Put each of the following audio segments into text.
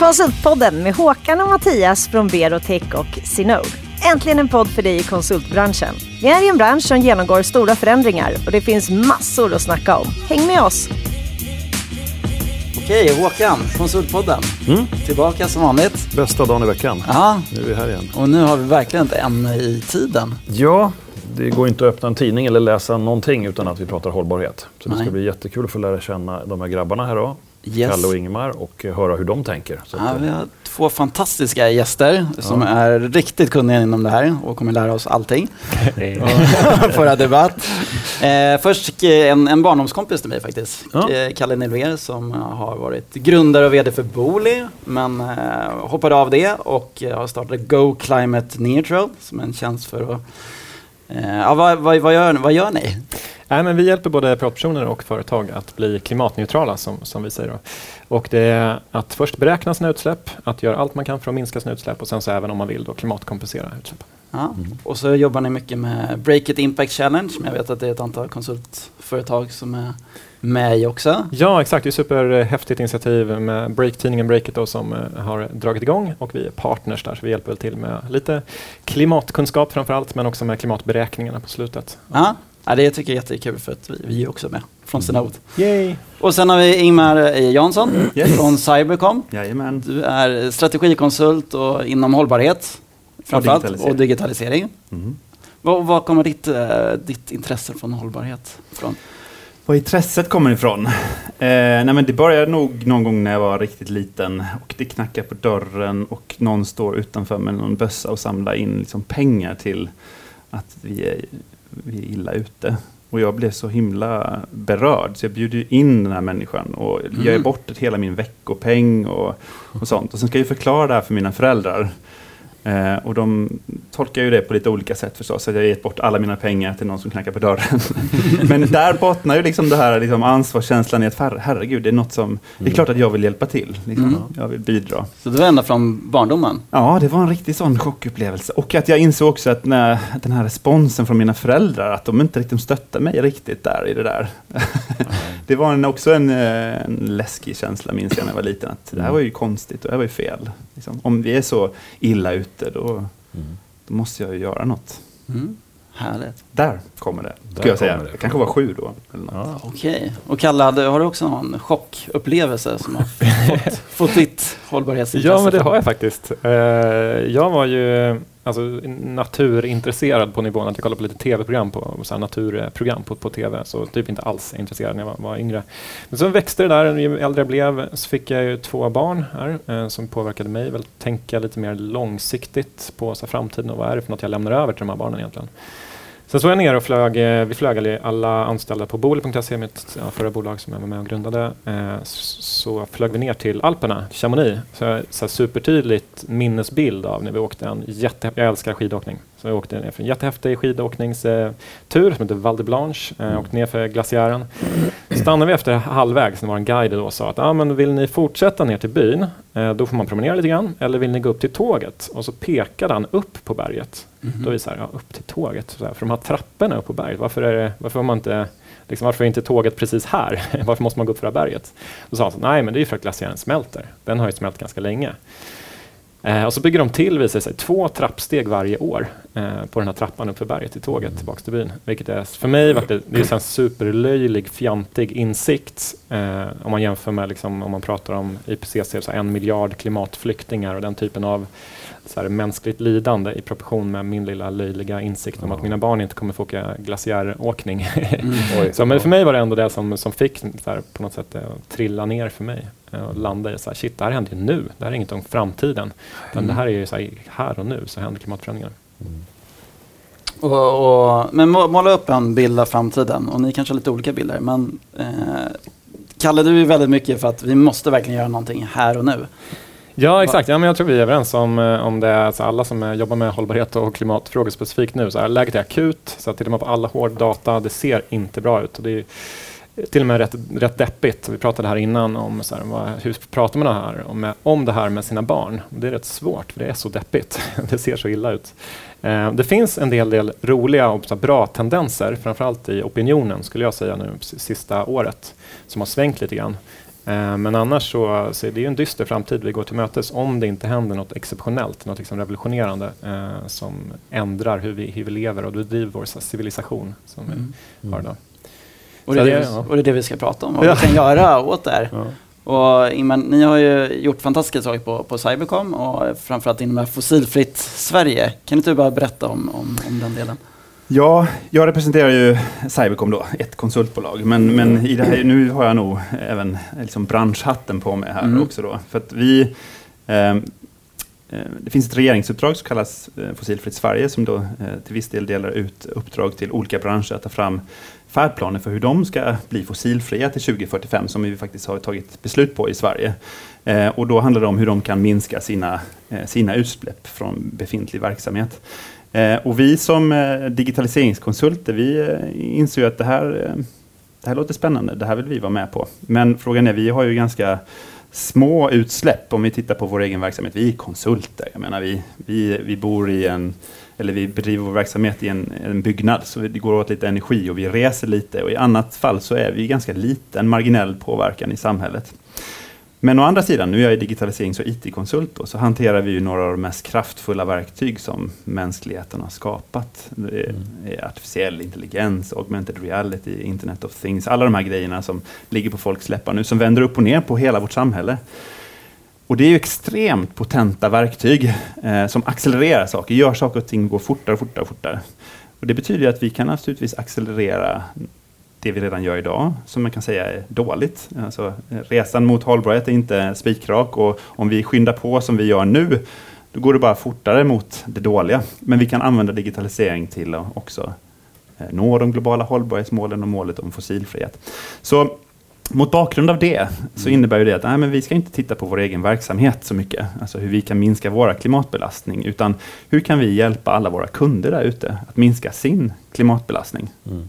Konsultpodden med Håkan och Mattias från Berotech och Sinode. Äntligen en podd för dig i konsultbranschen. Vi är i en bransch som genomgår stora förändringar och det finns massor att snacka om. Häng med oss! Okej, Håkan, Konsultpodden. Mm. Tillbaka som vanligt. Bästa dagen i veckan. Ja, Nu är vi här igen. och nu har vi verkligen ett ämne i tiden. Ja, det går inte att öppna en tidning eller läsa någonting utan att vi pratar hållbarhet. Så det Nej. ska bli jättekul att få lära känna de här grabbarna här då. Yes. Kalle och Ingemar och eh, höra hur de tänker. Ja, eh, vi har två fantastiska gäster som är riktigt kunniga inom det här och kommer lära oss allting. Föra debatt. Eh, först eh, en, en barndomskompis till mig faktiskt. Ja. Kalle Nelver som har varit grundare och VD för Booli men eh, hoppade av det och har startat Go Climate Neutral som är en tjänst för att Eh, ja, vad, vad, vad, gör, vad gör ni? Nej, men vi hjälper både privatpersoner och företag att bli klimatneutrala som, som vi säger. Då. Och det är att först beräkna sina utsläpp, att göra allt man kan för att minska sina utsläpp och sen så även om man vill då klimatkompensera utsläppen. Ja. Och så jobbar ni mycket med Break It Impact Challenge, som jag vet att det är ett antal konsultföretag som är med i också. Ja, exakt. Det är ett superhäftigt initiativ med Break, tidningen Breakit då, som eh, har dragit igång och vi är partners där så vi hjälper väl till med lite klimatkunskap framför allt men också med klimatberäkningarna på slutet. Ja. Ja, det tycker jag är jättekul för att vi, vi är också med från Synode. Yay! Och sen har vi Ingmar eh, Jansson Yes. från Cybercom. Jajamän. Du är strategikonsult och inom hållbarhet framförallt och digitalisering. digitalisering. Mm. Var, var kommer ditt, eh, ditt intresse från hållbarhet från? Var intresset kommer ifrån? Eh, nej men det började nog någon gång när jag var riktigt liten och det knackar på dörren och någon står utanför med någon bössa och samlar in liksom pengar till att vi är, vi är illa ute. Och jag blev så himla berörd så jag bjuder ju in den här människan och Mm. ger bort ett hela min veckopeng och, och sånt. Och sen ska jag ju förklara det här för mina föräldrar. Eh, och de tolkar ju det på lite olika sätt förstås. Så jag gett bort alla mina pengar till någon som knackar på dörren. Men där bottnar ju liksom det här liksom ansvarskänslan i att her- herregud, det är något som... Det är klart att jag vill hjälpa till. Liksom. Mm. Jag vill bidra. Så det var ända från barndomen? Ja, det var en riktig sån chockupplevelse. Och att jag insåg också att när, att den här responsen från mina föräldrar, att de inte riktigt stöttade mig riktigt där i det där. det var en, också en, eh, en läskig känsla, minns jag när jag var liten. Att det här var ju konstigt och det här var ju fel. Liksom. Om vi är så illa ute, då, mm. då måste jag ju göra något. Mm. Härligt. Där kommer det, Där skulle jag säga. det. Jag kanske var sju då. Eller något. ja. Okej. Och Kalle, har du också någon chockupplevelse som har fått, fått ditt hållbarhetsintresse? Ja, men det har jag faktiskt. Eh, jag var ju alltså, naturintresserad på nivån att jag kollade på lite tv-program, på, så här, naturprogram på, på tv, så typ inte alls intresserad när jag var, var yngre. Men så växte det där, ju äldre jag blev så fick jag ju två barn här eh, som påverkade mig väl tänka lite mer långsiktigt på så här, framtiden och vad är det för något jag lämnar över till de här barnen egentligen. Sen så var jag ner och flög, eh, vi flög alla- alla anställda på Booli.se, mitt ja, förra bolag som jag var med och grundade. Eh, så flög vi ner till Alperna, Chamonix. Så har så här supertydligt minnesbild av när vi åkte en jätte, jag älskar skidåkning. Så vi åkte ner för en jättehäftig skidåkningstur som heter Val de Blanche. Eh, åkte ner för glaciären. Stannade vi efter halvvägs när vår guide då sa att ah, men vill ni fortsätta ner till byn, eh, då får man promenera lite grann. Eller vill ni gå upp till tåget? Och så pekade han upp på berget. Mhm. Då är vi så här, ja, upp till tåget. Så här, för de här trapporna upp på berget, varför, är det, varför, har man inte, liksom, varför är inte tåget precis här? varför måste man gå upp för det här berget? Då sa han, så, nej men det är ju för att glaciären smälter. Den har ju smält ganska länge. Eh, och så bygger de till, visar det sig, två trappsteg varje år eh, på den här trappan uppför berget till tåget tillbaka till byn. Vilket är, för mig var det, det är en superlöjlig, fjantig insikt eh, om man jämför med liksom, om man pratar om IPCC, så en miljard klimatflyktingar och den typen av så här, mänskligt lidande i proportion med min lilla löjliga insikt om att mina barn inte kommer få åka glaciäråkning. Mm. Oj. så, men för mig var det ändå det som, som fick så här, på något sätt eh, trilla ner för mig eh, och landa i så här, shit, det här händer ju nu. Det här är inget om framtiden. Utan det här är ju så här, här och nu så händer klimatförändringar. Och, och, men må- måla upp en bild av framtiden och ni kanske har lite olika bilder. Men eh, Kalle, du är väldigt mycket för att vi måste verkligen göra någonting här och nu. Ja, exakt. Ja, men jag tror vi är överens om, eh, om det. Alltså alla som eh, jobbar med hållbarhet och klimatfrågor specifikt nu, så här, läget är akut. Så tittar man på alla hård data, det ser inte bra ut. Och det är till och med rätt, rätt deppigt. Vi pratade här innan om så här, vad, hur pratar man det här, om, om det här med sina barn. Det är rätt svårt, för det är så deppigt. det ser så illa ut. Eh, det finns en del, del roliga och så här, bra tendenser, framförallt i opinionen skulle jag säga nu sista året, som har svängt lite grann. Eh, Men annars så, så är det ju en dyster framtid vi går till mötes om det inte händer något exceptionellt, något liksom revolutionerande eh, som ändrar hur vi, hur vi lever och bedriver vår civilisation som Mm. vi har idag. Och det, det, det- ja. och det är det vi ska prata om, vad Ja. vi kan göra åt det här. Ja. Och Ingmar, ni har ju gjort fantastiska saker på, på Cybercom och framförallt inom fossilfritt Sverige. Kan inte du bara berätta om, om, om den delen? Ja, jag representerar ju Cybercom då, ett konsultbolag. Men, men i det här, nu har jag nog även liksom branschhatten på mig här Mm. också då. För att vi, ehm, eh, det finns ett regeringsuppdrag som kallas eh, Fossilfritt Sverige som då eh, till viss del delar ut uppdrag till olika branscher att ta fram färdplaner för hur de ska bli fossilfria till 2045 som vi faktiskt har tagit beslut på i Sverige. Eh, och då handlar det om hur de kan minska sina, eh, sina utsläpp från befintlig verksamhet. Eh, och vi som eh, digitaliseringskonsulter, vi eh, inser ju att det här, eh, det här låter spännande, det här vill vi vara med på. Men frågan är, vi har ju ganska små utsläpp om vi tittar på vår egen verksamhet. Vi är konsulter, jag menar vi, vi, vi bor i en, eller vi bedriver vår verksamhet i en, en byggnad, så det går åt lite energi och vi reser lite och i annat fall så är vi ganska liten marginell påverkan i samhället. Men å andra sidan, nu är jag digitaliserings och IT-konsult så hanterar vi ju några av de mest kraftfulla verktyg som mänskligheten har skapat. Är artificiell intelligens, augmented reality, internet of things, alla de här grejerna som ligger på folks läppar nu, som vänder upp och ner på hela vårt samhälle. Och det är ju extremt potenta verktyg eh, som accelererar saker, gör saker och ting gå fortare och fortare och fortare. Och det betyder att vi kan naturligtvis accelerera det vi redan gör idag, som man kan säga är dåligt. Alltså, resan mot hållbarhet är inte spikrak och om vi skyndar på som vi gör nu, då går det bara fortare mot det dåliga. Men vi kan använda digitalisering till att också eh, nå de globala hållbarhetsmålen och målet om fossilfrihet. Så mot bakgrund av det så innebär ju det att nej, men vi ska inte titta på vår egen verksamhet så mycket, alltså hur vi kan minska våra klimatbelastning, utan hur kan vi hjälpa alla våra kunder där ute att minska sin klimatbelastning? Mm.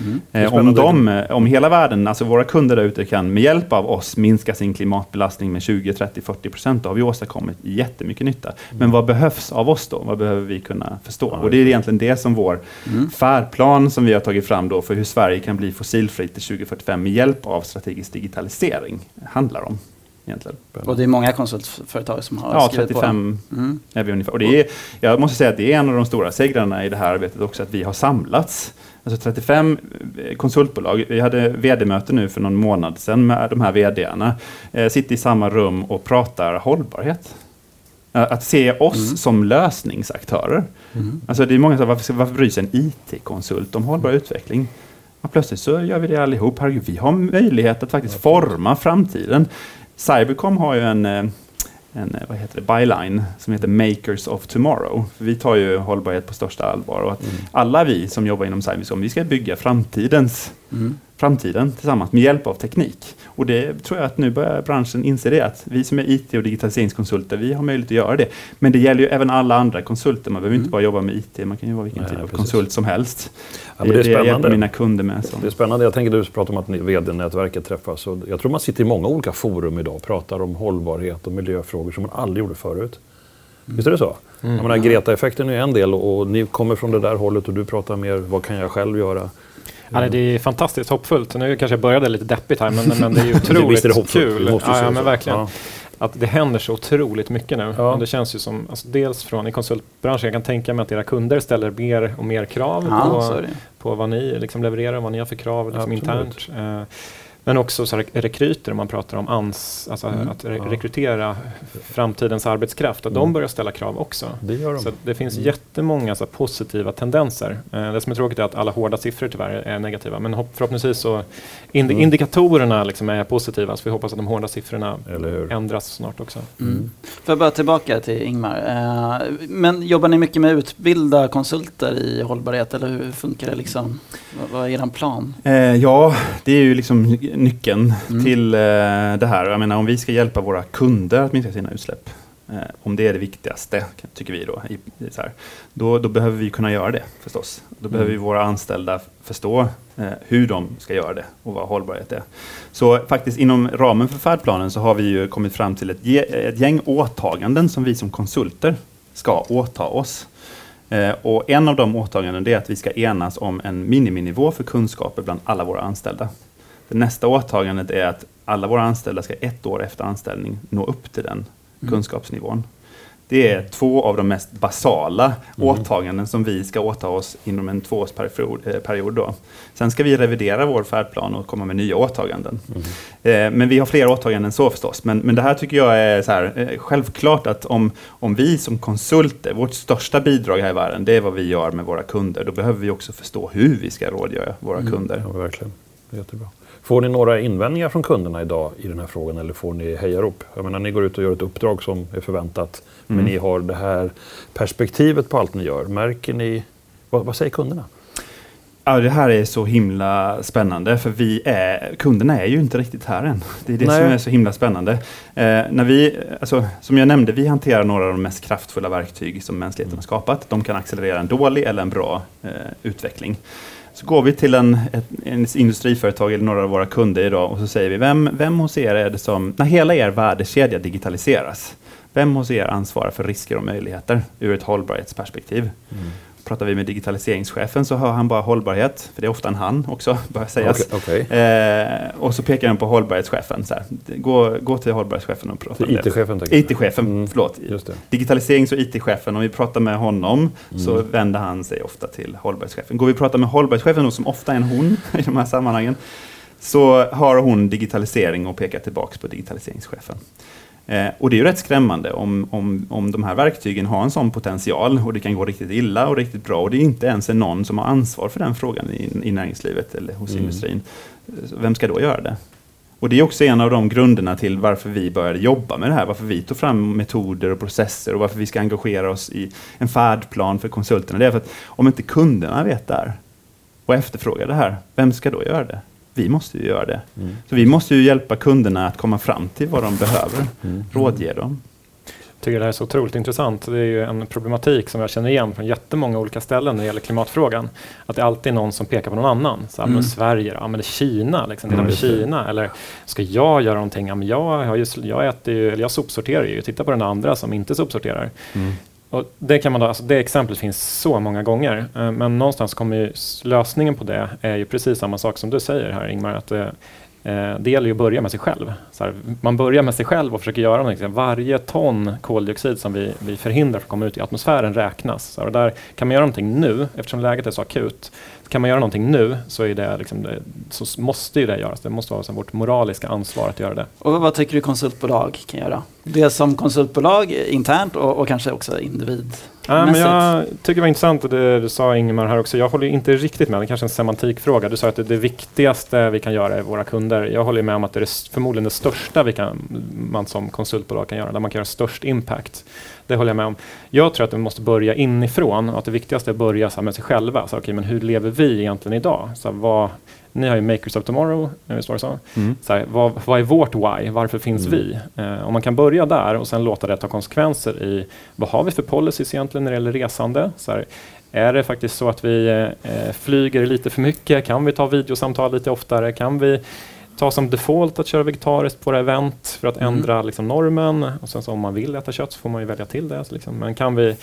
Mm. Eh, om, de, eh, om hela världen, alltså våra kunder där ute kan med hjälp av oss minska sin klimatbelastning med 20, 30, 40 procent, då har vi åstadkommit jättemycket nytta. Men vad behövs av oss då? Vad behöver vi kunna förstå? Och det är egentligen det som vår Mm. färdplan som vi har tagit fram då för hur Sverige kan bli fossilfritt till 2045 med hjälp av strategisk digitalisering handlar om. Egentligen. Och det är många konsultföretag som har Ja, skrivit 35 på. Mm. är vi ungefär. Och det är, jag måste säga att det är en av de stora segrarna i det här arbetet också, att vi har samlats. Alltså 35 konsultbolag. Vi hade vd-möte nu för någon månad sedan med de här vdarna. Eh, sitter i samma rum och pratar hållbarhet. Eh, Att se oss Mm. som lösningsaktörer. Mm. Alltså det är många som säger, varför, bryr sig en IT-konsult om hållbar utveckling? Ja, plötsligt så gör vi det allihop. Herregud, vi har möjlighet att faktiskt forma framtiden. Cybercom har ju en, eh, en eh, vad heter det, byline som heter Makers of Tomorrow. Vi tar ju hållbarhet på största allvar och att alla vi som jobbar inom Cybercom, vi ska bygga framtidens Mm. Framtiden tillsammans med hjälp av teknik. Och det tror jag att nu börjar branschen inse det, att vi som är IT och digitaliseringskonsulter, vi har möjlighet att göra det. Men det gäller ju även alla andra konsulter, man behöver Mm. inte bara jobba med IT, man kan ju vara vilken Nej, typ av konsult som helst. Ja, det är det jag hjälper mina kunder med. Så. Det är spännande. Jag tänker du pratar om att vd-nätverket träffas. Och jag tror man sitter i många olika forum idag och pratar om hållbarhet och miljöfrågor som man aldrig gjorde förut. Visst är det så? Mm. Jag menar, Greta-effekten är en del och, och ni kommer från det där hållet och du pratar mer vad kan jag själv göra? Ja, nej, det är fantastiskt hoppfullt. Nu kanske jag började lite deppigt här, men, men det är ju otroligt det kul. Ja, ja, men verkligen. Ja. Att det händer så otroligt mycket nu. Ja. Och det känns ju som, alltså, dels från i konsultbranschen, jag kan tänka mig att era kunder ställer mer och mer krav på, på vad ni liksom levererar vad ni har för krav liksom, internt. Eh, men också så rekryter, om man pratar om ans, alltså Mm. att re Ja. rekrytera framtidens arbetskraft, att de Mm. börjar ställa krav också. Det gör de. Så det finns Mm. jättemånga så positiva tendenser. Eh, det som är tråkigt är att alla hårda siffror tyvärr är negativa. Men hopp, förhoppningsvis så indi- Mm. indikatorerna liksom är positiva. Så vi hoppas att de hårda siffrorna ändras snart också. Mm. Får jag bara tillbaka till Ingmar. Eh, Men jobbar ni mycket med att utbilda konsulter i hållbarhet eller hur funkar det liksom? Vad- Vad är er plan? Eh, ja, det är ju liksom nyckeln Mm. till eh, det här. Jag menar, om vi ska hjälpa våra kunder att minska sina utsläpp, eh, om det är det viktigaste, tycker vi då, så här, då, då behöver vi kunna göra det förstås. Då behöver vi våra anställda förstå eh, hur de ska göra det och vad hållbarhet är. Så faktiskt inom ramen för färdplanen så har vi ju kommit fram till ett, ett gäng åtaganden som vi som konsulter ska åta oss. Och en av de åtaganden är att vi ska enas om en miniminivå för kunskaper bland alla våra anställda. Det nästa åtagandet är att alla våra anställda ska ett år efter anställning nå upp till den Mm. kunskapsnivån. Det är två av de mest basala Mm. åtaganden som vi ska åta oss inom en tvåårsperiod. eh, då. Sen ska vi revidera vår färdplan och komma med nya åtaganden. Eh, Men vi har fler åtaganden än så förstås. Men, men det här tycker jag är så här, eh, självklart att om, om vi som konsulter, vårt största bidrag här i världen, det är vad vi gör med våra kunder. Då behöver vi också förstå hur vi ska rådgöra våra kunder. Ja, verkligen. Jättebra. Får ni några invändningar från kunderna idag i den här frågan eller får ni hejarop? Jag menar, ni går ut och gör ett uppdrag som är förväntat, men Mm. ni har det här perspektivet på allt ni gör. Märker ni, vad, vad säger kunderna? Ja, det här är så himla spännande för vi är, kunderna är ju inte riktigt här än. Det är det Nej. som är så himla spännande. Eh, när vi, alltså, som jag nämnde, vi hanterar några av de mest kraftfulla verktyg som mänskligheten har skapat. De kan accelerera en dålig eller en bra eh, utveckling. Så går vi till en, ett, en industriföretag eller några av våra kunder idag och så säger vi, vem, vem hos er är det som, när hela er värdekedja digitaliseras, vem hos er ansvarar för risker och möjligheter ur ett hållbarhetsperspektiv? Mm. Pratar vi med digitaliseringschefen så hör han bara hållbarhet, för det är ofta en han också, bör sägas. Okej, okej. Eh, och så pekar han på hållbarhetschefen. Så här. Gå, gå till hållbarhetschefen och prata. IT-chefen. IT-chefen, Mm, förlåt. Digitaliserings och IT-chefen, om vi pratar med honom så Mm. vänder han sig ofta till hållbarhetschefen. Går vi och pratar med hållbarhetschefen, då, som ofta är en hon i de här sammanhangen, så har hon digitalisering och pekar tillbaks på digitaliseringschefen. Eh, och det är ju rätt skrämmande om, om, om de här verktygen har en sån potential och det kan gå riktigt illa och riktigt bra och det är inte ens är någon som har ansvar för den frågan i, i näringslivet eller hos Mm. industrin. Vem ska då göra det? Och det är också en av de grunderna till varför vi började jobba med det här, varför vi tog fram metoder och processer och varför vi ska engagera oss i en färdplan för konsulterna. Det är för att om inte kunderna vet det här och efterfrågar det här, vem ska då göra det? Vi måste ju göra det. Mm. Så vi måste ju hjälpa kunderna att komma fram till vad de behöver, Mm. rådge dem. Jag tycker det här är så otroligt intressant. Det är ju en problematik som jag känner igen från jättemånga olika ställen när det gäller klimatfrågan. Att det alltid är någon som pekar på någon annan. Så här, Mm. men Sverige, ja men det är Kina, liksom, titta Mm, på just det. Kina. Eller ska jag göra någonting? Ja, men jag, har ju, jag, äter ju, eller jag sopsorterar ju. Titta på den andra som inte sopsorterar. Mm. Och det, kan man då, alltså det exemplet finns så många gånger. Eh, Men någonstans kommer ju lösningen på det är ju precis samma sak som du säger här Ingmar. Att det, eh, det gäller ju att börja med sig själv. Så här, man börjar med sig själv och försöker göra någonting. Varje ton koldioxid som vi, vi förhindrar från att komma ut i atmosfären räknas. Så här, och där kan man göra någonting nu, eftersom läget är så akut. Kan man göra någonting nu så, är det liksom det, så måste ju det göras. Det måste vara liksom vårt moraliska ansvar att göra det. Och vad tycker du konsultbolag kan göra? Det som konsultbolag internt och, och kanske också individ. Ja, men jag tycker det var intressant det du sa Ingemar här också. Jag håller inte riktigt med, det är kanske en semantikfråga. Du sa att det, det viktigaste vi kan göra är våra kunder. Jag håller med om att det är förmodligen det största vi kan, man som konsultbolag kan göra, där man kan göra störst impact. Det håller jag med om. Jag tror att vi måste börja inifrån och att det viktigaste är att börja så med sig själva. Så, okay, men hur lever vi egentligen idag? Så, vad, ni har ju Makers of Tomorrow, eh, visst var det så? Mm. Så här, vad, vad är vårt why? Varför finns Mm. vi? Eh, om man kan börja där och sen låta det ta konsekvenser i vad har vi för policies egentligen när det gäller resande? Så här, är det faktiskt så att vi eh, flyger lite för mycket? Kan vi ta videosamtal lite oftare? Kan vi ta som default att köra vegetariskt på våra event för att Mm. ändra liksom, normen? Och sen så om man vill äta kött så får man ju välja till det. Liksom. Men kan vi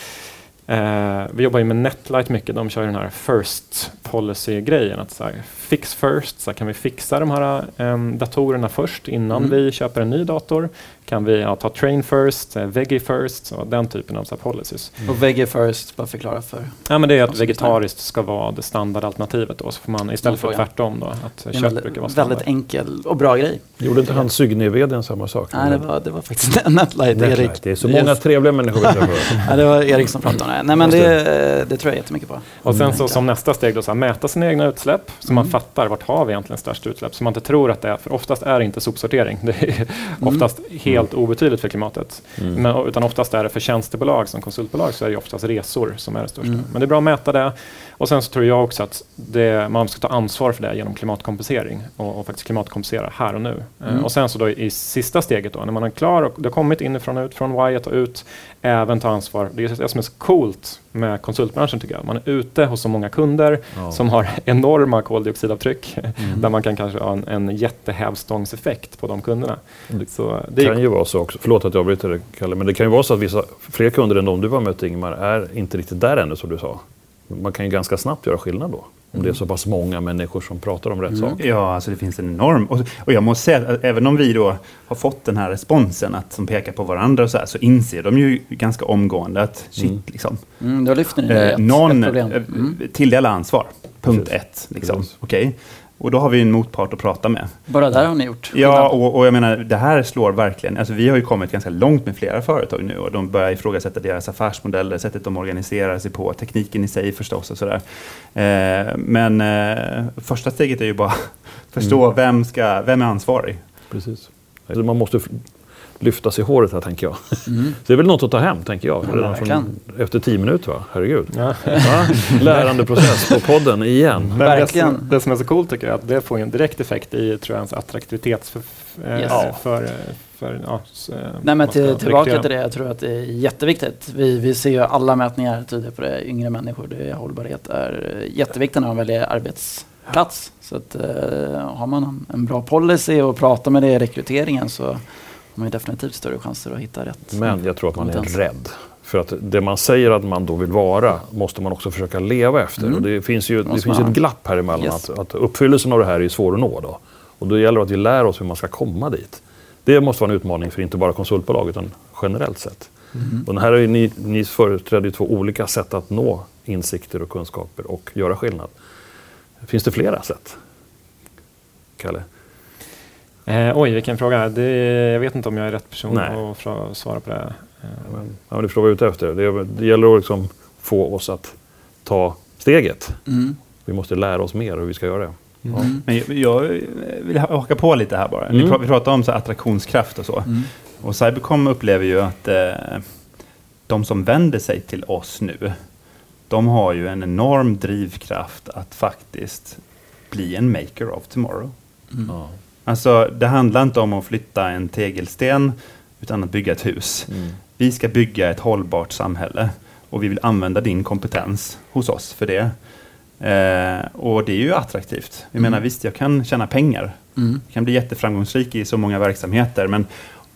Eh, vi jobbar ju med Netlight mycket. De kör ju den här first policy-grejen. Att så här, fix first. Så här, kan vi fixa de här em, datorerna först innan Mm. vi köper en ny dator? Kan vi ja, ta train first, eh, veggie first? Så den typen av så här, policies. Och veggie first, bara förklara för. Ja, men det är att Och vegetariskt ska vara det standardalternativet. Då, så får man istället för tvärtom då, att kött brukar vara väldigt, standard. väldigt enkel och bra grej. Gjorde inte han Sygny-vdn samma sak? Nej, det var, det var faktiskt Netlight, Erik. Det är så många Yes. trevliga människor vi träffar. Ja, det var Erik som pratade om det. Nej, men det, det tror jag jättemycket på. Och sen Mm. så som nästa steg då, så här, mäta sina egna utsläpp så man Mm. fattar vart har vi egentligen störst utsläpp. Så man inte tror att det är, för oftast är det inte sopsortering. Det är Mm. Helt obetydligt för klimatet. Mm. Men, utan oftast är det för tjänstebolag som konsultbolag så är det oftast resor som är det största. Mm. Men det är bra att mäta det. Och sen så tror jag också att det, man ska ta ansvar för det genom klimatkompensering och, och faktiskt klimatkompensera här och nu. Eh, Mm. Och sen så då i sista steget då, när man är klar och det har kommit inifrån och ut, från Wyatt och ut, även ta ansvar. Det är det som är så coolt med konsultbranschen tycker jag. Man är ute hos så många kunder Ja. som har enorma koldioxidavtryck Mm. där man kan kanske ha en, en jättehävstångseffekt på de kunderna. Det Så Det kan ju vara så också, förlåt att jag avbryter Kalle, men det kan ju vara så att vissa, fler kunder än de du har mött Ingemar är inte riktigt där ännu som du sa. Man kan ju ganska snabbt göra skillnad då. Om det är så pass många människor som pratar om rätt Mm. sak. Ja, alltså det finns en enorm... Och, och jag måste säga att även om vi då har fått den här responsen att, som pekar på varandra och så här, så inser de ju ganska omgående att shit, Mm. liksom. Mm, då lyfter ni Eh, ett, någon ett problem. eh, Mm. tilldela ansvar. Punkt Precis. ett. Liksom. Okej. Och då har vi en motpart att prata med. Bara där har ni gjort Ja, och, och jag menar, det här slår verkligen... Alltså vi har ju kommit ganska långt med flera företag nu och de börjar ifrågasätta deras affärsmodeller, sättet de organiserar sig på, tekniken i sig förstås och sådär. Eh, men eh, första steget är ju bara förstå vem, ska, vem är ansvarig. Precis. Så Man måste f- lyfta sig i håret här, tänker jag. Mm. Så det är väl något att ta hem, tänker jag. Redan verkligen. efter tio minuter, va? Herregud. Ja. Va? Lärandeprocess på podden igen. Men det Verkligen. som, det som är så coolt tycker jag är att det får en direkt effekt i tror jag, ens attraktivitet för, eh, Yes. för, för ja, eh, Nej men man till, tillbaka till det, jag tror att det är jätteviktigt. Vi, vi ser ju alla mätningar tyder på det, yngre människor, det är, hållbarhet är jätteviktigt när de väljer arbetsplats. Så att, eh, har man en, en bra policy och pratar med det i rekryteringen så man ju definitivt större chanser att hitta rätt. Men jag tror att man är rädd. För att det man säger att man då vill vara måste man också försöka leva efter. Mm. Och det finns ju det Måste finns man. ett glapp här emellan. Yes. Att, att uppfyllelsen av det här är svår att nå. Då. Och då gäller det att vi lär oss hur man ska komma dit. Det måste vara en utmaning för inte bara konsultbolag utan generellt sett. Mm. Och här är ni, ni företräder två olika sätt att nå insikter och kunskaper och göra skillnad. Finns det flera sätt? Kalle? Eh, oj, vilken fråga. Det, jag vet inte om jag är rätt person Nej. att svara på det. Ja, men, ja, men du förstår vad jag är ute efter. Det, det gäller att liksom få oss att ta steget. Mm. Vi måste lära oss mer hur vi ska göra det. Mm. Men jag, vill ha- haka på lite här bara. Ni Mm. vi pratar om så attraktionskraft och så. Mm. Och Cybercom upplever ju att eh, de som vänder sig till oss nu, de har ju en enorm drivkraft att faktiskt bli en maker of tomorrow. Mm. Ja. Alltså, det handlar inte om att flytta en tegelsten, utan att bygga ett hus. Mm. Vi ska bygga ett hållbart samhälle och vi vill använda din kompetens hos oss för det. Eh, och det är ju attraktivt. Jag Mm. menar visst, jag kan tjäna pengar. Mm. Jag kan bli jätteframgångsrik i så många verksamheter, men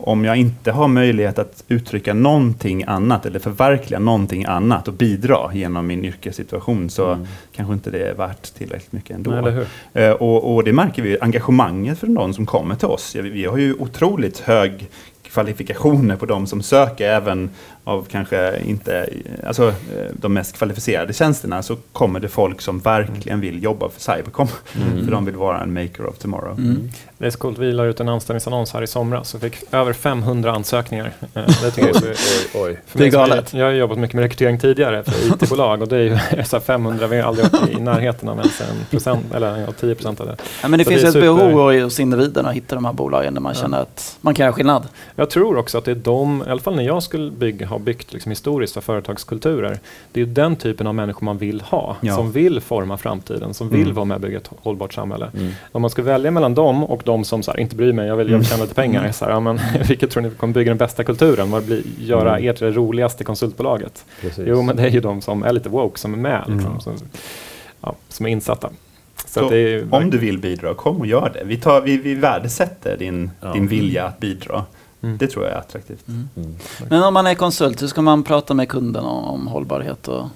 om jag inte har möjlighet att uttrycka någonting annat eller förverkliga någonting annat och bidra genom min yrkessituation så Mm. kanske inte det är värt tillräckligt mycket ändå. Nej? Eh, Och, och det märker vi, engagemanget för de som kommer till oss. Vi har ju otroligt hög kvalifikationer på de som söker, även av kanske inte alltså, eh, de mest kvalificerade tjänsterna, så kommer det folk som verkligen vill jobba för Cybercom. Mm. För de vill vara en maker of tomorrow. Mm. Det är så coolt. Vi la ut en anställningsannons här i somras och fick över 500 ansökningar. Eh, Det tycker jag är så, Oj, oj. för Det är galet. Jag har jobbat mycket med rekrytering tidigare för IT-bolag och det är ju så här 500, vi har aldrig varit i närheten av ens en procent, eller ja, 10 procent av det. Ja, men det Så finns det ett super- behov hos individen att hitta de här bolagen där man Ja. känner att man kan göra skillnad. Jag tror också att det är de, i alla fall när jag skulle bygga, ha byggt liksom historiskt för företagskulturer, det är ju den typen av människor man vill ha, Ja. som vill forma framtiden, som vill Mm. vara med och bygga ett hållbart samhälle. Mm. Om man ska välja mellan dem och de som så här, inte bryr mig, jag vill, jag vill tjäna lite pengar, så här, ja, men, vilket tror ni kommer bygga den bästa kulturen? Vad blir, göra Mm. er till det roligaste konsultbolaget? Precis. Jo, men det är ju de som är lite woke som är med, liksom, Mm. som, ja, som är insatta. Så, Så att det är, Om du vill bidra, kom och gör det. Vi, tar, vi, vi värdesätter din, Ja. din vilja att bidra. Mm. Det tror jag är attraktivt. Mm. Men om man är konsult, hur ska man prata med kunden om, om hållbarhet och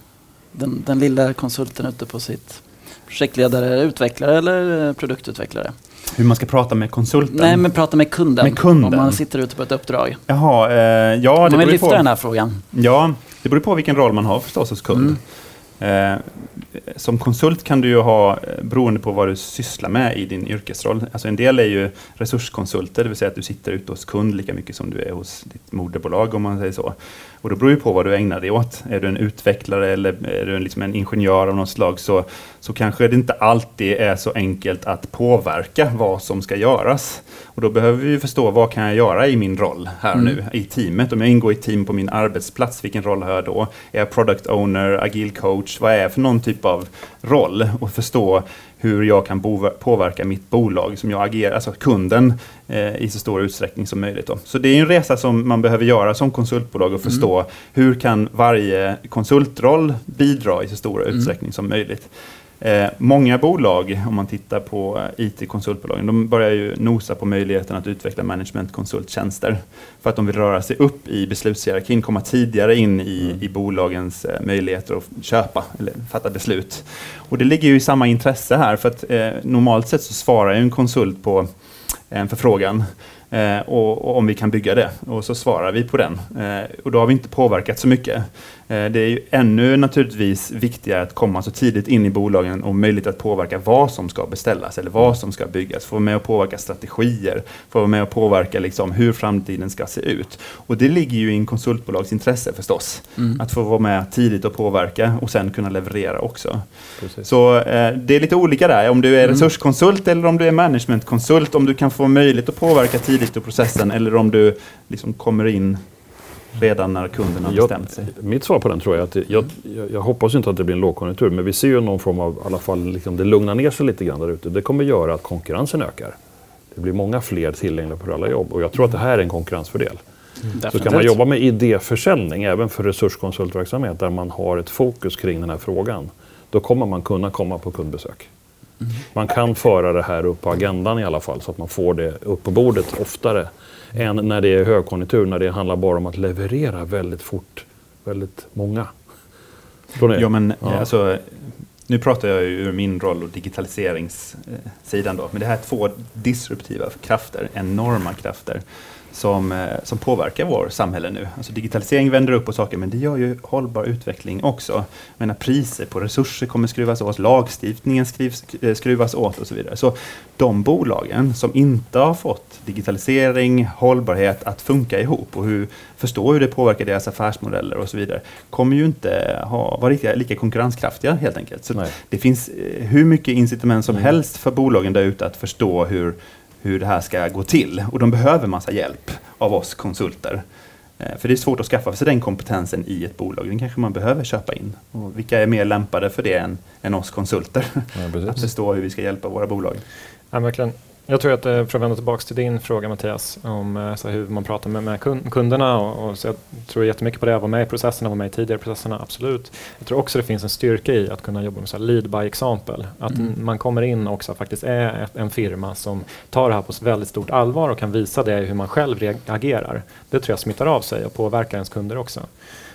den, den lilla konsulten ute på sitt projektledare, utvecklare eller eh, produktutvecklare? Hur man ska prata med konsulten. Nej, men prata med kunden. Med kunden? Om man sitter ute på ett uppdrag. Jaha, eh, ja, det man vill lyfta på. den här frågan. Ja, det beror på vilken roll man har förstås hos kund. Eh, som konsult kan du ju ha, eh, beroende på vad du sysslar med i din yrkesroll. Alltså en del är ju resurskonsulter, det vill säga att du sitter ute hos kund lika mycket som du är hos ditt moderbolag om man säger så. Och då beror ju på vad du ägnar dig åt. Är du en utvecklare eller är du en, liksom en ingenjör av något slag så, så kanske det inte alltid är så enkelt att påverka vad som ska göras. Och då behöver vi ju förstå vad kan jag göra i min roll här Mm. nu i teamet. Om jag ingår i team på min arbetsplats, vilken roll har jag då? Är jag product owner, agil coach? Vad är jag för någon typ av roll? Och förstå hur jag kan påverka mitt bolag som jag agerar, alltså kunden, eh, i så stor utsträckning som möjligt. Då. Så det är en resa som man behöver göra som konsultbolag och förstå hur kan varje konsultroll bidra i så stor Mm. utsträckning som möjligt. Eh, många bolag, om man tittar på eh, IT-konsultbolagen, de börjar ju nosa på möjligheten att utveckla managementkonsulttjänster. För att de vill röra sig upp i beslutshierarkin, komma tidigare in i, mm. i bolagens eh, möjligheter att köpa eller fatta beslut. Och det ligger ju i samma intresse här, för att eh, normalt sett så svarar ju en konsult på en förfrågan Eh, och, och, om vi kan bygga det. Och så svarar vi på den. Eh, och då har vi inte påverkat så mycket. Eh, det är ju ännu naturligtvis viktigare att komma så tidigt in i bolagen och möjligt att påverka vad som ska beställas eller vad som ska byggas. Få vara med och påverka strategier, få vara med och påverka liksom hur framtiden ska se ut. Och det ligger ju i en konsultbolags intresse förstås. Mm. Att få vara med tidigt och påverka och sen kunna leverera också. Precis. Så eh, det är lite olika där, om du är mm. resurskonsult eller om du är managementkonsult, om du kan få möjlighet att påverka tidigt i processen eller om du liksom kommer in redan när kunden har bestämt sig? Mitt svar på den tror jag att jag, jag, jag, hoppas inte att det blir en lågkonjunktur, men vi ser ju någon form av, i alla fall, liksom, det lugnar ner sig lite grann där ute. Det kommer göra att konkurrensen ökar. Det blir många fler tillgängliga på alla jobb och jag tror att det här är en konkurrensfördel. Mm. Så kan man jobba med idéförsäljning även för resurskonsultverksamhet där man har ett fokus kring den här frågan, då kommer man kunna komma på kundbesök. Mm. Man kan föra det här upp på agendan i alla fall så att man får det upp på bordet oftare än när det är högkonjunktur, när det handlar bara om att leverera väldigt fort, väldigt många. Ja, men ja. Alltså, nu pratar jag ju ur min roll och digitaliseringssidan då, men det här är två disruptiva krafter, enorma krafter som, eh, som påverkar vår samhälle nu. Alltså digitalisering vänder upp på saker, men det gör ju hållbar utveckling också. menar, priser på resurser kommer skruvas åt, lagstiftningen skrivs, eh, skruvas åt och så vidare. Så de bolagen som inte har fått digitalisering, hållbarhet att funka ihop och hur, förstå hur det påverkar deras affärsmodeller och så vidare, kommer ju inte ha, vara lika, lika konkurrenskraftiga helt enkelt. Så det finns eh, hur mycket incitament som mm. helst för bolagen där ute att förstå hur hur det här ska gå till. Och de behöver massa hjälp av oss konsulter. Eh, för det är svårt att skaffa sig den kompetensen i ett bolag. Den kanske man behöver köpa in. Och vilka är mer lämpade för det än, än oss konsulter? Ja, att förstå hur vi ska hjälpa våra bolag. Ja, verkligen. Jag tror att, eh, för att vända tillbaka till din fråga Mattias, om eh, så hur man pratar med, med kunderna. Och, och, så jag tror jättemycket på det, jag var med i processerna, var med i tidigare processerna, absolut. Jag tror också det finns en styrka i att kunna jobba med så lead by example. Att mm. man kommer in också faktiskt är en firma som tar det här på väldigt stort allvar och kan visa det hur man själv reagerar. Det tror jag smittar av sig och påverkar ens kunder också.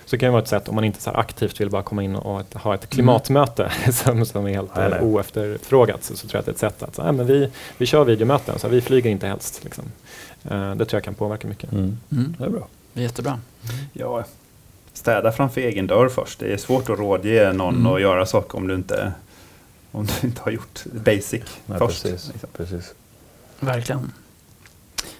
Så det kan vara ett sätt om man inte så aktivt vill bara komma in och ett, ha ett klimatmöte mm. som, som är helt nej, nej. oefterfrågat så, så, tror jag att det är ett sätt att så, nej, men vi, vi kör videomöten, så vi flyger inte helst. Liksom. Uh, det tror jag kan påverka mycket. Mm. Mm. Det är bra. Det är jättebra. Ja, städa framför egen dörr först. Det är svårt att rådge någon mm. att göra saker om du inte, om du inte har gjort basic nej, först. Precis, liksom. precis. Verkligen.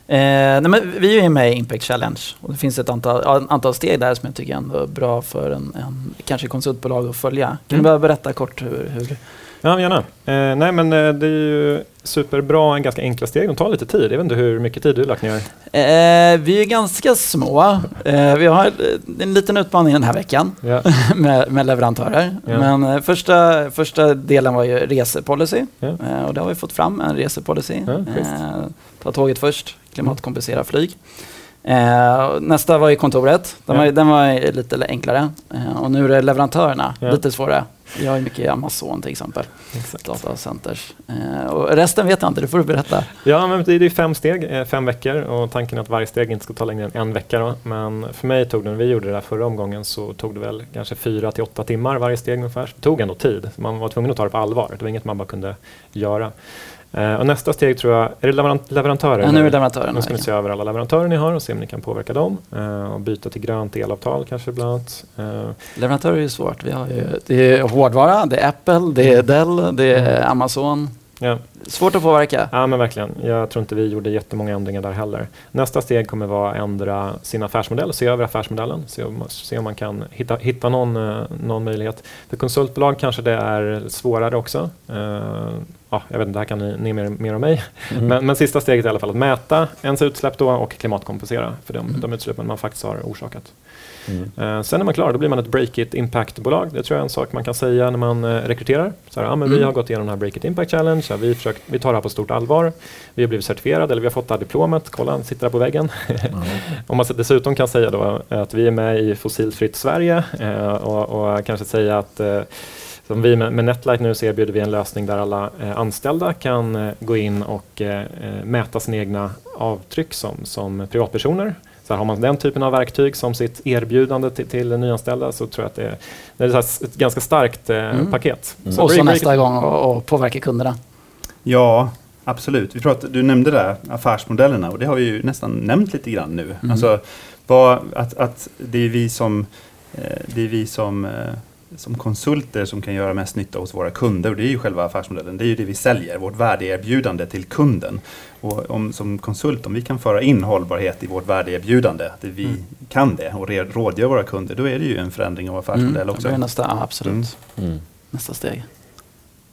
Eh, nej, men vi är ju med i Impact Challenge och det finns ett antal, antal steg där som jag tycker ändå är bra för en, en kanske konsultbolag att följa. Kan mm. du bara berätta kort hur, hur Ja, gärna. Eh, nej, men eh, det är ju superbra, en ganska enkla steg. De tar lite tid. Jag vet inte hur mycket tid du lagt ner? Eh, vi är ganska små. Eh, vi har en liten utmaning den här veckan ja. med, med, leverantörer. Ja. Men eh, första, första delen var ju resepolicy. Eh, och det har vi fått fram, en resepolicy. Ja, ta tåget först, klimatkompensera flyg. Eh, nästa var ju kontoret. Den, ja. var, den var lite enklare. Eh, och nu är det leverantörerna, ja. lite svårare. Vi har mycket Amazon till exempel. Exakt. Datacenters. Eh, och resten vet jag inte, det får du berätta. Ja, men det är fem steg, eh, fem veckor och tanken är att varje steg inte ska ta längre än en vecka. Då. Men för mig tog det, när vi gjorde det där förra omgången, så tog det väl kanske fyra till åtta timmar varje steg ungefär. Det tog ändå tid. Man var tvungen att ta det på allvar. Det var inget man bara kunde göra. Uh, och nästa steg tror jag, är det leverant leverantörer? Ja, nu är det leverantörer. Nu ska ni se över alla leverantörer ni har och se om ni kan påverka dem. Uh, och byta till grönt elavtal kanske bland annat. Uh. Leverantörer är ju svårt. Vi har ju, det är hårdvara, det är Apple, det är Dell, det är Amazon. Ja. Svårt att påverka. Ja men verkligen. Jag tror inte vi gjorde jättemånga ändringar där heller. Nästa steg kommer vara att ändra sin affärsmodell, se över affärsmodellen, se om, se om man kan hitta, hitta någon, någon möjlighet. För konsultbolag kanske det är svårare också ja, jag vet inte, det här kan ni, ni mer, mer om mig. Mm. Men, men, sista steget är i alla fall att mäta ens utsläpp då och klimatkompensera för de, mm. de utsläppen man faktiskt har orsakat. Mm. Sen är man klar, då blir man ett Breakit Impact-bolag. Det tror jag är en sak man kan säga när man uh, rekryterar. Så här, ja, men mm. Vi har gått igenom den här Breakit Impact Challenge, här, vi, försökt, vi tar det här på stort allvar. Vi har blivit certifierade, eller vi har fått det här diplomet. Kolla, han sitter där på väggen. Om man dessutom kan säga då att vi är med i Fossilfritt Sverige uh, och, och, kanske säga att Som vi med, med Netlight nu så erbjuder vi en lösning där alla eh, anställda kan eh, gå in och eh, eh, mäta sina egna avtryck som, som privatpersoner. Så har man den typen av verktyg som sitt erbjudande till, till nyanställda så tror jag att det är, det är så ett ganska starkt eh, Mm. paket. Och så Break- nästa gång och, och påverka kunderna. Ja, absolut. Vi pratade, du nämnde där affärsmodellerna och det har vi ju nästan nämnt lite grann nu. Mm. Alltså, vad, att, att det är vi som, eh, det är vi som, eh, som konsulter som kan göra mest nytta hos våra kunder. Och det är ju själva affärsmodellen. Det är ju det vi säljer, vårt värdeerbjudande till kunden. Och om, som konsult, om vi kan föra in hållbarhet i vårt värdeerbjudande, att vi Mm. kan det och re- rådgör våra kunder, då är det ju en förändring av affärsmodell Det också. blir nästa, ja, absolut. Mm. Mm. Nästa steg.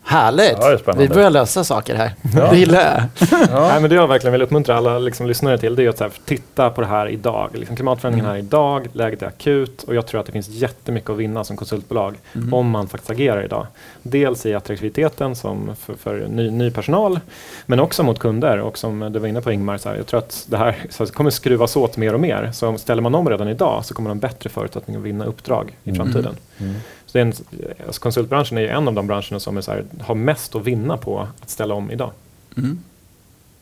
Härligt! Ja, är. Vi börjar lösa saker här. Ja. Det gillar jag. Nej, men det jag verkligen vill uppmuntra alla liksom, lyssnare till det är att här, titta på det här idag. Liksom, klimatförändringen här idag, läget är akut och jag tror att det finns jättemycket att vinna som konsultbolag Mm. om man faktiskt agerar idag. Dels i attraktiviteten som för, för ny, ny personal men också mot kunder och som du var inne på Ingmar, så här, jag tror att det här här, kommer skruvas åt mer och mer. Så ställer man om redan idag så kommer man ha bättre förutsättningar att vinna uppdrag i Mm. framtiden. Mm. Så en, alltså konsultbranschen är ju en av de branscherna som är så här, har mest att vinna på att ställa om idag. Mm.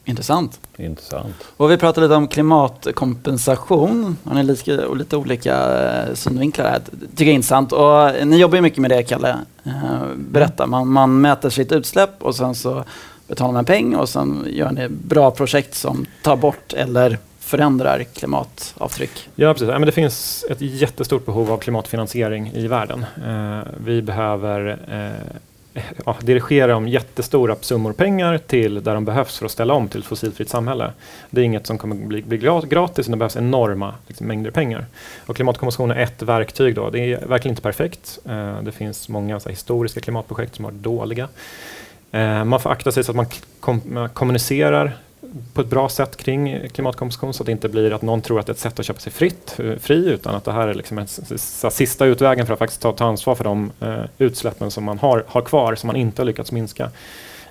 Intressant. Intressant. Och vi pratade lite om klimatkompensation. Har ni lite, och lite olika eh, synvinklar här. Det tycker jag är intressant. Och eh, ni jobbar ju mycket med det, Kalle. Eh, berätta, man, man mäter sitt utsläpp och sen så betalar man peng och sen gör ni bra projekt som tar bort eller förändrar klimatavtryck. Ja, precis. Ja, men det finns ett jättestort behov av klimatfinansiering i världen. Eh, vi behöver eh, ja, dirigera om jättestora summor pengar till där de behövs för att ställa om till ett fossilfritt samhälle. Det är inget som kommer bli, bli gratis, det behövs enorma liksom, mängder pengar. Och klimatkonventionen är ett verktyg. Då. Det är verkligen inte perfekt. Eh, det finns många så här, historiska klimatprojekt som har varit dåliga. Eh, man får akta sig så att man kom, man kommunicerar på ett bra sätt kring klimatkompensation så att det inte blir att någon tror att det är ett sätt att köpa sig fritt, eh, fri utan att det här är liksom en sista utvägen för att faktiskt ta, ta ansvar för de eh, utsläppen som man har, har kvar som man inte har lyckats minska.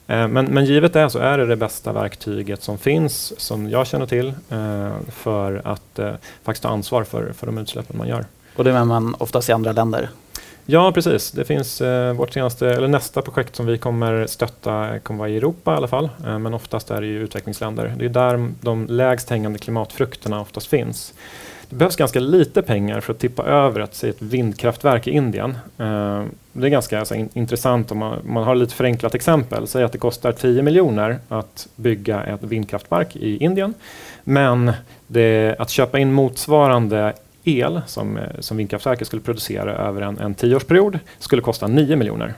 Eh, men, men givet det så är det det bästa verktyget som finns som jag känner till eh, för att eh, faktiskt ta ansvar för, för de utsläppen man gör. Och det är man oftast i andra länder. Ja, precis. Det finns eh, vårt senaste, eller nästa projekt som vi kommer stötta kommer vara i Europa i alla fall. Eh, men oftast är det ju utvecklingsländer. Det är där de lägst hängande klimatfrukterna oftast finns. Det behövs ganska lite pengar för att tippa över att se ett vindkraftverk i Indien. Eh, det är ganska alltså, in, intressant om man, man har lite förenklat exempel. Säg att det kostar 10 miljoner att bygga ett vindkraftverk i Indien. Men det, att köpa in motsvarande el som, eh, som vindkraftverket skulle producera över en, en tioårsperiod skulle kosta 9 miljoner.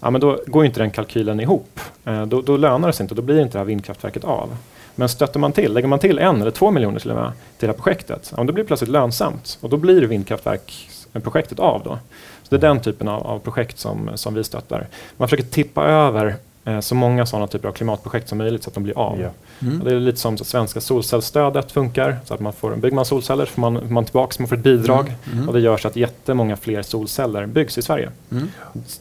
Ja, men då går inte den kalkylen ihop. Eh, då, då lönar det sig inte, då blir inte det här vindkraftverket av. Men stöter man till, lägger man till en eller två miljoner till och med till det här projektet, ja, då blir det plötsligt lönsamt och då blir vindkraftverksprojektet av då. Så det är den typen av, av projekt som, som vi stöttar. Man försöker tippa över så många sådana typer av klimatprojekt som möjligt så att de blir av. Ja. Mm. Och det är lite som så svenska solcellsstödet funkar. Så att man får, bygger man solceller får man, man tillbaka man får ett bidrag. Mm. Och det gör så att jättemånga fler solceller byggs i Sverige. Mm.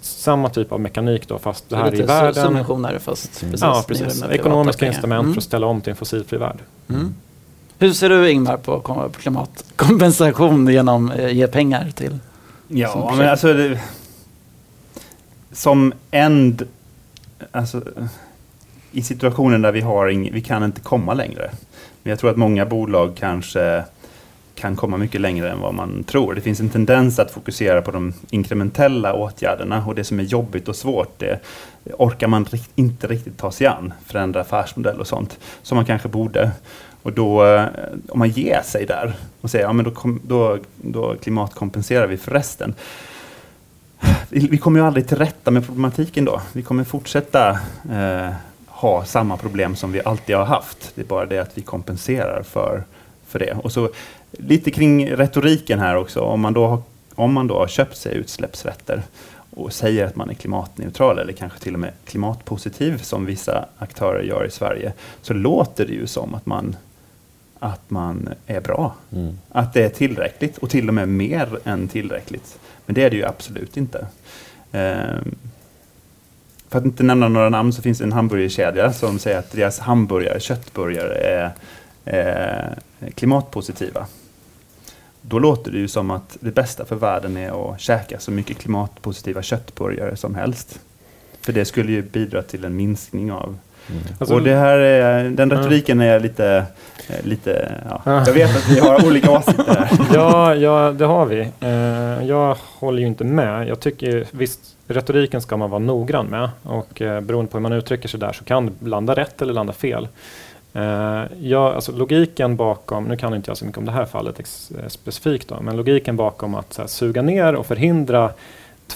Samma typ av mekanik då fast det här lite i världen. subventioner fast Mm. precis. ja, precis. Ekonomiska pengar. instrument Mm. för att ställa om till en fossilfri värld. Mm. Hur ser du Ingmar på kom- på klimatkompensation genom att ge pengar till? Ja, men alltså det, som end, alltså i situationen där vi har ing, vi kan inte komma längre. Men jag tror att många bolag kanske kan komma mycket längre än vad man tror. Det finns en tendens att fokusera på de inkrementella åtgärderna och det som är jobbigt och svårt det orkar man rikt, inte riktigt ta sig an. Förändra affärsmodell och sånt som man kanske borde. Och då, eh, om man ger sig där och säger ja, men då, då, då klimatkompenserar vi för resten. Vi, vi kommer ju aldrig till rätta med problematiken då. Vi kommer fortsätta eh, ha samma problem som vi alltid har haft. Det är bara det att vi kompenserar för, för det. Och så lite kring retoriken här också. Om man då har, om man då har köpt sig utsläppsrätter och säger att man är klimatneutral eller kanske till och med klimatpositiv som vissa aktörer gör i Sverige så låter det ju som att man, att man är bra. Mm. Att det är tillräckligt och till och med mer än tillräckligt. Men det är det ju absolut inte. Ehm, för att inte nämna några namn så finns det en hamburgerkedja som säger att deras hamburgare, köttburgare är, är klimatpositiva. då låter det ju som att det bästa för världen är att käka så mycket klimatpositiva köttburgare som helst. För det skulle ju bidra till en minskning av Mm. Alltså- och det här är, den retoriken är lite, eh, lite ja. jag vet att vi har olika åsikter här. ja, ja, det har vi. Eh, jag håller ju inte med. Jag tycker visst, retoriken ska man vara noggrann med och eh, beroende på hur man uttrycker sig där så kan det landa rätt eller landa fel. Eh, ja, alltså logiken bakom, nu kan inte jag så mycket om det här fallet ex, specifikt då, men logiken bakom att här, suga ner och förhindra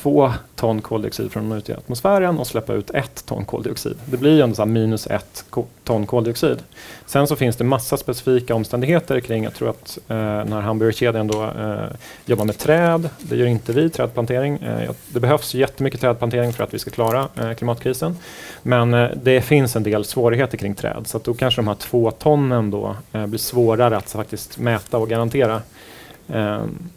två ton koldioxid från ut i atmosfären och släppa ut ett ton koldioxid. Det blir ju ändå så här minus ett ton koldioxid. Sen så finns det massa specifika omständigheter kring, jag tror att eh, när hamburgerkedjan då eh, jobbar med träd, det gör inte vi, trädplantering. Eh, det behövs jättemycket trädplantering för att vi ska klara eh, klimatkrisen. Men eh, det finns en del svårigheter kring träd, så att då kanske de här två tonnen då eh, blir svårare att faktiskt mäta och garantera. Ehm,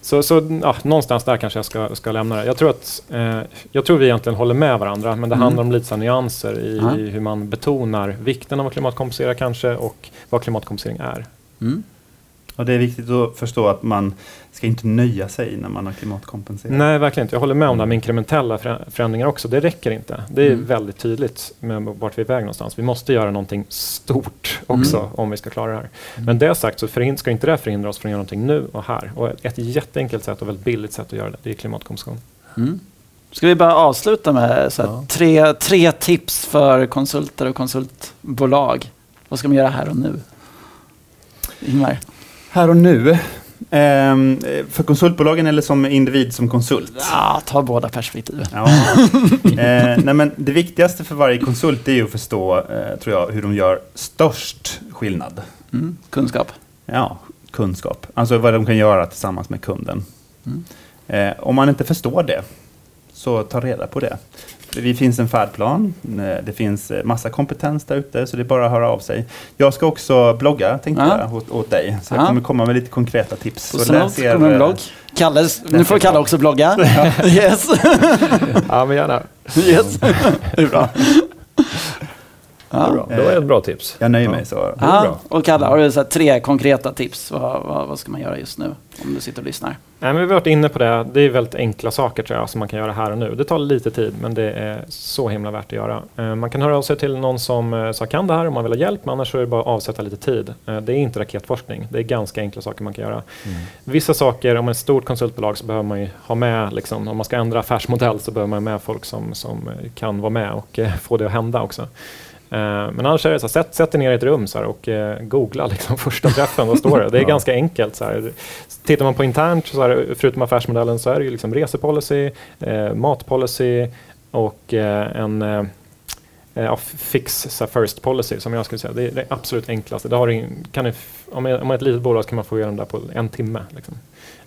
så, så ja, någonstans där kanske jag ska, ska lämna det. Jag tror, att, eh, jag tror vi egentligen håller med varandra, men det Mm. handlar om lite nyanser i, Ja. i hur man betonar vikten av att klimatkompensera kanske och vad klimatkompensering är. Mm. Och det är viktigt att förstå att man ska inte nöja sig när man har klimatkompenserat. Nej, verkligen inte. Jag håller med om det här med inkrementella förä- förändringar också. Det räcker inte. Det är Mm. väldigt tydligt med vart vi är väg någonstans. Vi måste göra någonting stort också Mm. om vi ska klara det här. Men det sagt så ska inte det förhindra oss från att göra någonting nu och här. Och ett jätteenkelt sätt och väldigt billigt sätt att göra det, det är klimatkompensation. Mm. Ska vi bara avsluta med så här, Ja. tre, tre tips för konsulter och konsultbolag? Vad ska man göra här och nu? Ingmar? Här och nu, ehm, för konsultbolagen eller som individ som konsult? Ja, ta båda perspektiven. Ja. eh, nej men det viktigaste för varje konsult är ju att förstå, eh, tror jag, hur de gör störst skillnad. Mm. Kunskap. Ja, kunskap. Alltså vad de kan göra tillsammans med kunden. Mm. Eh, om man inte förstår det, så ta reda på det. Det finns en färdplan, eh, det finns eh, massa kompetens där ute, så det är bara att höra av sig. Jag ska också blogga, tänkte Ja. jag, åt, åt dig. Så Ja. jag kommer komma med lite konkreta tips. På Så läs er, kommer en eh, blogg. Kalle, nu får Kalle också blogga. yes. Ja, men gärna. yes. det är bra. Ja. Bra. Det var ett bra tips. Jag nöjer mig så. Ja, bra. och Kalle, har du så här tre konkreta tips? Vad, vad, vad ska man göra just nu om du sitter och lyssnar? Nej, men vi har varit inne på det. Det är väldigt enkla saker tror jag som man kan göra här och nu. Det tar lite tid men det är så himla värt att göra. Eh, Man kan höra av sig till någon som eh, så kan det här om man vill ha hjälp men annars är det bara att avsätta lite tid. Eh, Det är inte raketforskning. Det är ganska enkla saker man kan göra. Vissa saker, om man är ett stort konsultbolag så behöver man ju ha med, liksom, om man ska ändra affärsmodell så behöver man ha med folk som, som kan vara med och få det att hända också. Eh, Men annars är det så här, sätt, sätt dig ner i ett rum så här, och eh, googla liksom, första träffen, vad står det? Det är Ja. ganska enkelt. Så här. Tittar man på internt, så här, förutom affärsmodellen, så är det ju liksom resepolicy, eh, matpolicy och eh, en eh, ja, fix så first policy som jag skulle säga. Det är det absolut enklaste. Det har ingen, kan f- om, man, är ett litet bolag så kan man få dem där på en timme. Liksom.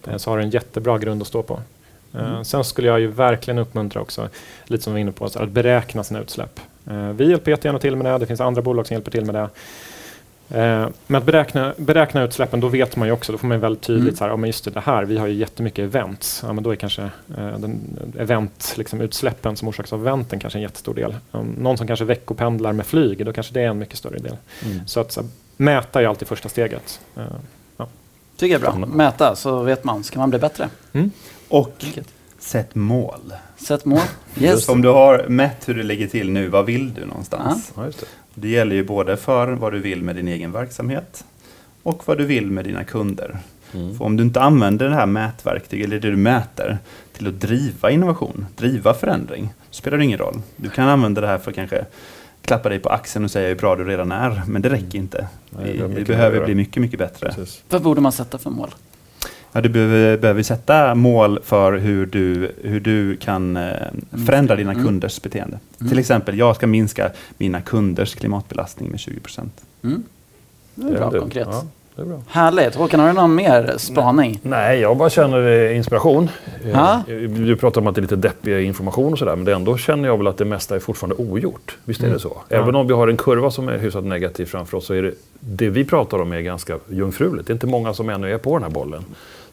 Eh, så har du en jättebra grund att stå på. Eh, Sen skulle jag ju verkligen uppmuntra också, lite som vi var inne på, att beräkna sina utsläpp. Eh, vi hjälper jättegärna till med det, det finns andra bolag som hjälper till med det. Eh, Men att beräkna, beräkna utsläppen, då vet man ju också, då får man ju väldigt tydligt Mm. så här, ja men just det, det här, vi har ju jättemycket events. Ja men då är kanske eh, den, event, liksom utsläppen som orsakas av eventen kanske en jättestor del. Om någon som kanske veckopendlar med flyg, då kanske det är en mycket större del. Mm. Så att så här, mäta är ju alltid första steget. Eh, Tycker jag är bra. Mäta så vet man. Ska man bli bättre? Och Enkelt. sätt mål. Sätt mål. Yes. Om du har mätt hur du ligger till nu, vad vill du någonstans? Ja, just det. Det gäller ju både för vad du vill med din egen verksamhet och vad du vill med dina kunder. Mm. För om du inte använder det här mätverktyget, eller det du mäter, till att driva innovation, driva förändring, så spelar det ingen roll. Du kan använda det här för att kanske klappa dig på axeln och säga hur bra du redan är, men det räcker inte. Nej, det Vi, behöver bli mycket, mycket bättre. Precis. Vad borde man sätta för mål? Ja, du behöver, behöver sätta mål för hur du, hur du kan eh, förändra dina Mm. kunders beteende. Mm. Till exempel, jag ska minska mina kunders klimatbelastning med 20 procent. Mm. Det är Det är bra det. konkret. Ja, det är bra. Härligt. Håkan, har du någon mer spaning? Nej, jag bara känner eh, inspiration. Eh, Ja. Du pratar om att det är lite deppig information och sådär, men det ändå känner jag väl att det mesta är fortfarande ogjort. Visst är det så? Även om vi har en kurva som är hyfsat negativ framför oss så är det, det vi pratar om är ganska jungfruligt. Det är inte många som ännu är på den här bollen.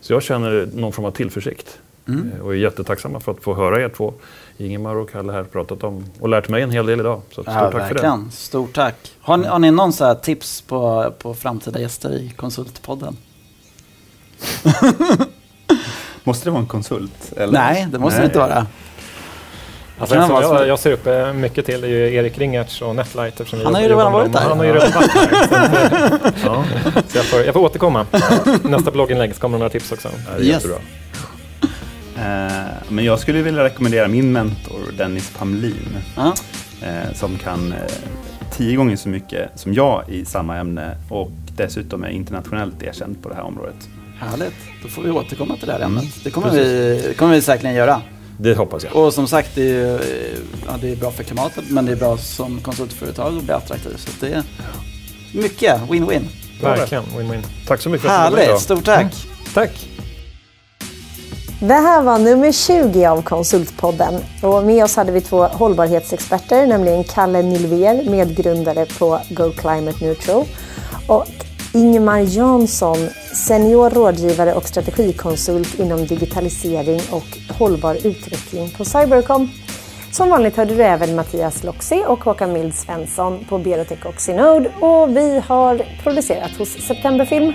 Så jag känner någon form av tillförsikt. Mm. Eh, Och är jättetacksamma för att få höra er två, Ingemar och Kalle här, pratat om och lärt mig en hel del idag. Så stort Ja, tack för det. verkligen. Stort tack. Har ni, har ni någon så här tips på, på framtida gäster i Konsultpodden? Måste det vara en konsult? Eller? Nej, det måste det inte vara. Alltså, en som jag, jag ser upp eh, mycket till är ju Erik Ringertz och Netlight. eftersom vi Han har ju redan varit där. Han har ju redan varit där. Så, Ja, att- så jag, får, jag får återkomma. Nästa blogginlägg så kommer några tips också. Yes. jättebra. Eh, men jag skulle vilja rekommendera min mentor Dennis Pamlin. Ja. eh, som kan tio gånger så mycket som jag i samma ämne och dessutom är internationellt erkänd på det här området. Härligt. Då får vi återkomma till det här Mm. ämnet. Det kommer vi, det kommer vi säkligen göra. Det hoppas jag. Och som sagt, det är, ju, ja, det är bra för klimatet men det är bra som konsultföretag att bli attraktiv. Så det är mycket win-win. Verkligen, win-win. Tack så mycket för att Härligt, stort tack. Tack! Det här var nummer 20 av Konsultpodden. Och med oss hade vi två hållbarhetsexperter, nämligen Kalle Nylver, medgrundare på Go Climate Neutral och Ingemar Jansson, senior rådgivare och strategikonsult inom digitalisering och hållbar utveckling på Cybercom. Som vanligt hörde du även Mattias Loxi och Håkan Mild Svensson på Berotech och Synode och vi har producerat hos Septemberfilm.